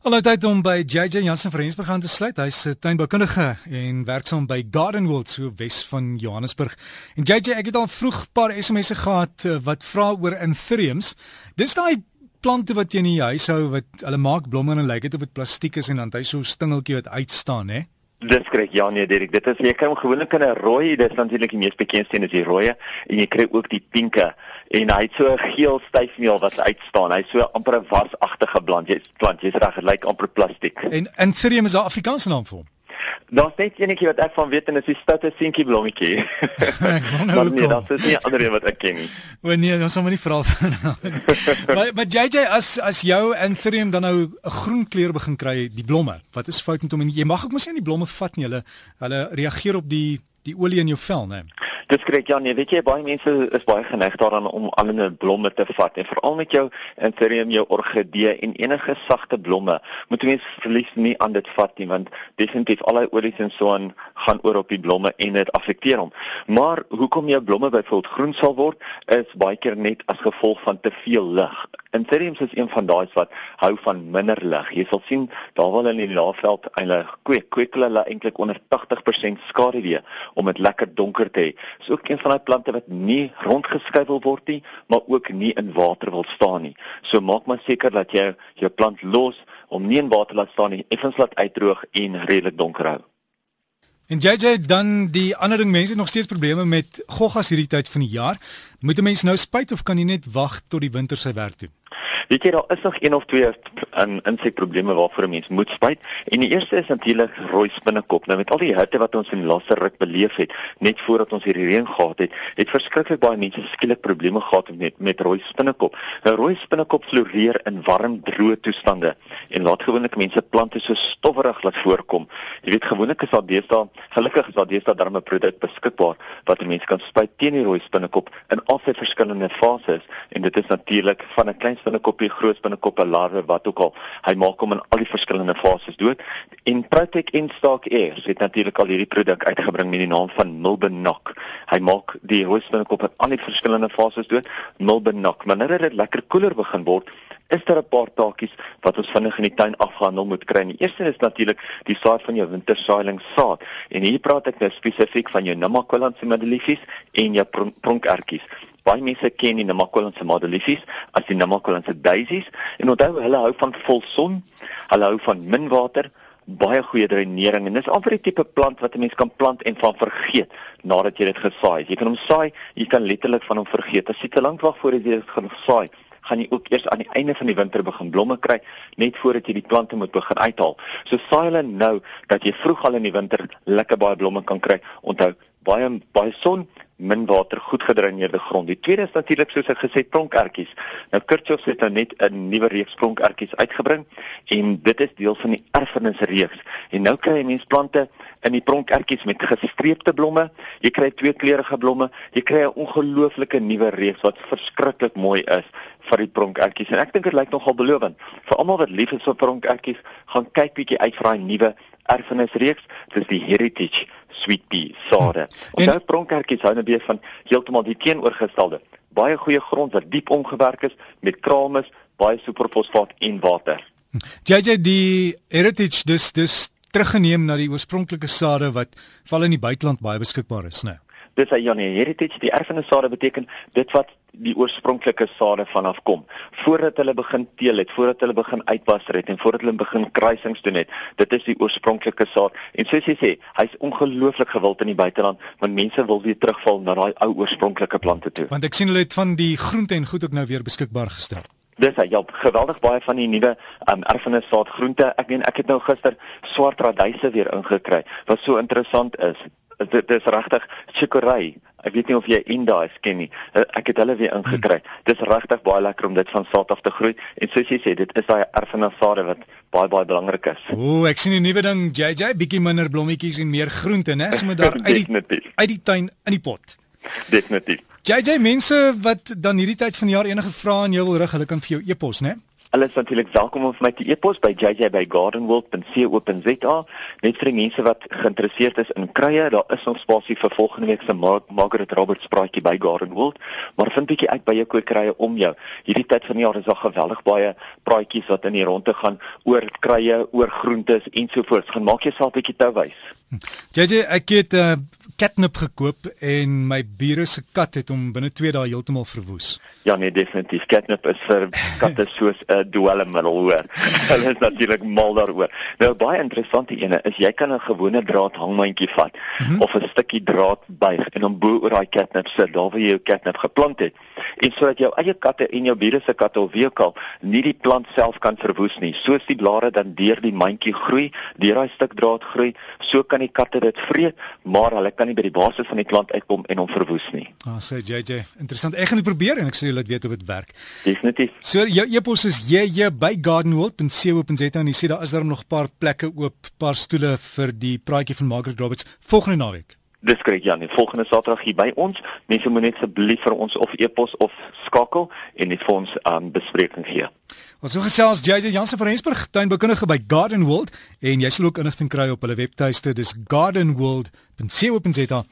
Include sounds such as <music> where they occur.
Hallo tyd om by JJ Jansen van Rensburg aan te sluit. Hy's 'n tuinboukundige en werksaam by Garden World so Wes van Johannesburg. En JJ, ek het al vroeg 'n paar SMS'e gehad uh, wat vra oor anthuriums. Dis daai plante wat jy in die huis hou wat hulle maak blomme en lyk dit of dit plastiek is en dan hy so stingeltjie wat uitstaan, hè? Dis kry ja nee Dirk, dit is jy kry hom gewoonlik in 'n rooi, dis natuurlik die mees bekendste een is die rooi en jy kry ook die pinke en hy het so 'n geel styfmeel wat uitstaan. Hy's so amper 'n wasagtige plant. Jy's plant, jy's reg, dit lyk amper plastiek. En Anthurium is 'n Afrikaanse naam vir hom. Daar's net enetjie wat ek van weet en dit is die stadte seentjie blommetjie. <laughs> maar nee, dit is nie ander een wat ek ken nie. O nee, ons sal maar nie vra van. <laughs> maar maar JJ as as jou anthurium dan nou 'n groen kleur begin kry, die blomme, wat is fout met hom? En jy mag ook mos nie die blomme vat nie. Hulle hulle reageer op die die olie in jou vel, né? Nee. Dis korrek ja, nee, weet jy baie mense is baie geneig daaraan om al 'n blomme te vat en veral met jou anthurium, jou orgidee en enige sagte blomme. Moet mens verlies nie aan dit vat nie want definitief al die olies en so aan gaan oor op die blomme en dit affekteer hom. Maar hoekom jou blomme byvoorbeeld groen sal word is baie keer net as gevolg van te veel lig. Anthurium is een van daai wat hou van minder lig. Jy sal sien daar waar hulle in die laafveld eintlik kweek, kweek hulle eintlik onder 80% skaduwee om dit lekker donker te hê is ook een van daai plante wat nie rondgeskuifel word nie, maar ook nie in water wil staan nie. So maak maar seker dat jy jou plant los om nie in water laat staan nie, effens laat uitdroog en redelik donker hou. En JJ dan die ander ding mense nog steeds probleme met goggas hierdie tyd van die jaar. Moet 'n mens nou spuit of kan jy net wag tot die winter sy werk doen? Weet jy daar is nog een of twee in insekprobleme waarvoor 'n mens moet spuit. En die eerste is natuurlik rooi spinnekop. Nou met al die hitte wat ons in die laaste ruk beleef het, net voordat ons hierdie reën gehad het, het verskriklik baie mense skielik probleme gehad met met rooi spinnekop. Nou rooi spinnekop floreer in warm, droë toestande en laat gewoonlik mense plante so stowwerig laat voorkom. Jy weet gewoonlik is daar deesdae, gelukkig is daar deesdae darme produk beskikbaar wat 'n mens kan spuit teen die rooi spinnekop in al sy verskillende fases en dit is natuurlik van 'n klein binnekoppie, groot binnekoppe, larwe, wat ook al. Hy maak hom in al die verskillende fases dood. En Protect en Stark Air het natuurlik al hierdie produk uitgebring met die naam van Milbenak. Hy maak die hoofbinnekoppe in al die verskillende fases dood. Milbenak. Wanneer dit lekker koeler begin word, is daar 'n paar taakies wat ons vinnig in die tuin afgehandel moet kry. Die eerste is natuurlik die saad van jou wintersaailing saad. En hier praat ek nou spesifiek van jou Namaqualanse madeliefs en jou pronkertjies. Baie mense ken die Namaqualanse madeliefs as die Namaqualanse daisies en onthou hulle hou van volson, hulle hou van min water, baie goeie drenering en dis amper die tipe plant wat 'n mens kan plant en van vergeet nadat jy dit gesaai het. Jy kan hom saai, jy kan letterlik van hom vergeet. As jy te lank wag voor jy dit gaan saai, gaan jy ook eers aan die einde van die winter begin blomme kry net voordat jy die plante moet begin uithaal. So saai hulle nou dat jy vroeg al in die winter lekker baie blomme kan kry. Onthou, baie baie son min water, goed gedreineerde grond. Die tweede is natuurlik soos ek gesê pronkertjies. Nou Kurtjof het nou net 'n nuwe reeks pronkertjies uitgebring en dit is deel van die erfenisreeks. En nou kry jy mens plante in die pronkertjies met gestreepte blomme. Jy kry tweekleurige blomme. Jy kry 'n ongelooflike nuwe reeks wat verskriklik mooi is vir die pronkertjies. En ek dink dit lyk nogal belovend. Vir almal wat lief is vir pronkertjies, gaan kyk bietjie uit vir daai nuwe erfenisreeks. Dit is die Heritage Sweet Pea sade. Hm. Ons pronkertjies hou net nou van heeltemal die teenoorgestelde. Baie goeie grond wat diep omgewerk is met kramis, baie superfosfaat en water. JJ hm. die Heritage dis dis teruggeneem na die oorspronklike sade wat val in die buiteland baie beskikbaar is, né? Dis hy ja nee, Heritage die erfenissade beteken dit wat die oorspronklike sade vanaf kom. Voordat hulle begin teel het, voordat hulle begin uitwaser het en voordat hulle begin kruisings doen het, dit is die oorspronklike saad. En soos jy sê, hy's ongelooflik gewild in die buiteland, want mense wil weer terugval na daai ou oorspronklike plante toe. Want ek sien hulle het van die groente en goed ook nou weer beskikbaar gestel. Dis hy, ja, geweldig baie van die nuwe um, erfenissaad groente. Ek meen ek het nou gister swart radyse weer ingekry wat so interessant is dit is regtig chicory. Ek weet nie of jy Inda's ken nie. Ek het hulle weer ingekry. Hmm. Dit is regtig baie lekker om dit van saad af te groei en soos jy sê, dit is daai erfenissade wat baie baie belangrik is. Ooh, ek sien 'n nuwe ding, JJ, bietjie minder blommetjies en meer groente, né? So moet daar <laughs> uit die uit die tuin in die pot. Definitief. JJ, mense wat dan hierdie tyd van die jaar enige vrae aan jou wil rig, hulle kan vir jou e-pos, né? Hulle is natuurlik welkom om vir my te e-pos by jj@gardenworld.co.za. Net vir die mense wat geïnteresseerd is in kruie, daar is nog spasie vir volgende week se Mar Margaret Roberts praatjie by Garden World, maar vind bietjie uit by jou kwekerye om jou. Hierdie tyd van die jaar is daar geweldig baie praatjies wat in die ronde gaan oor kruie, oor groentes ensovoorts. Gaan maak jouself bietjie touwys. JJ, ek het 'n uh, catnip gekoop en my bure se kat het hom binne 2 dae heeltemal verwoes. Ja nee, definitief. Catnip is vir <laughs> katte soos 'n dwelmmiddel hoor. <laughs> Hulle is natuurlik mal daaroor. Nou baie interessante ene is jy kan 'n gewone draad hangmandjie vat mm -hmm. of 'n stukkie draad buig en hom bo oor daai catnip sit, daar waar jy jou catnip geplant het. En sodat jou eie katte en jou bure se katte of wie ook al nie die plant self kan verwoes nie. Soos die blare dan deur die mandjie groei, deur daai stuk draad groei, so kan die katte dit vreet, maar hulle kan nie by die basis van die plant uitkom en hom verwoes nie. Ah, sê JJ, interessant. Ek gaan dit probeer en ek sê jy laat weet of dit werk. Definitief. So jou e-pos is jy by gardenworld.co.za en jy sê daar is daar nog 'n paar plekke oop, paar stoele vir die praatjie van Margaret Roberts volgende naweek. Dis korrek Janie, volgende Saterdag hier by ons. Mense moet net asseblief vir ons of e-pos of skakel en net vir ons 'n um, bespreking gee. Ons so gesels JJ Jansen van Rensburg, tuinbekundige by Garden World en jy sal ook inligting kry op hulle webtuiste, dis gardenworld.co.za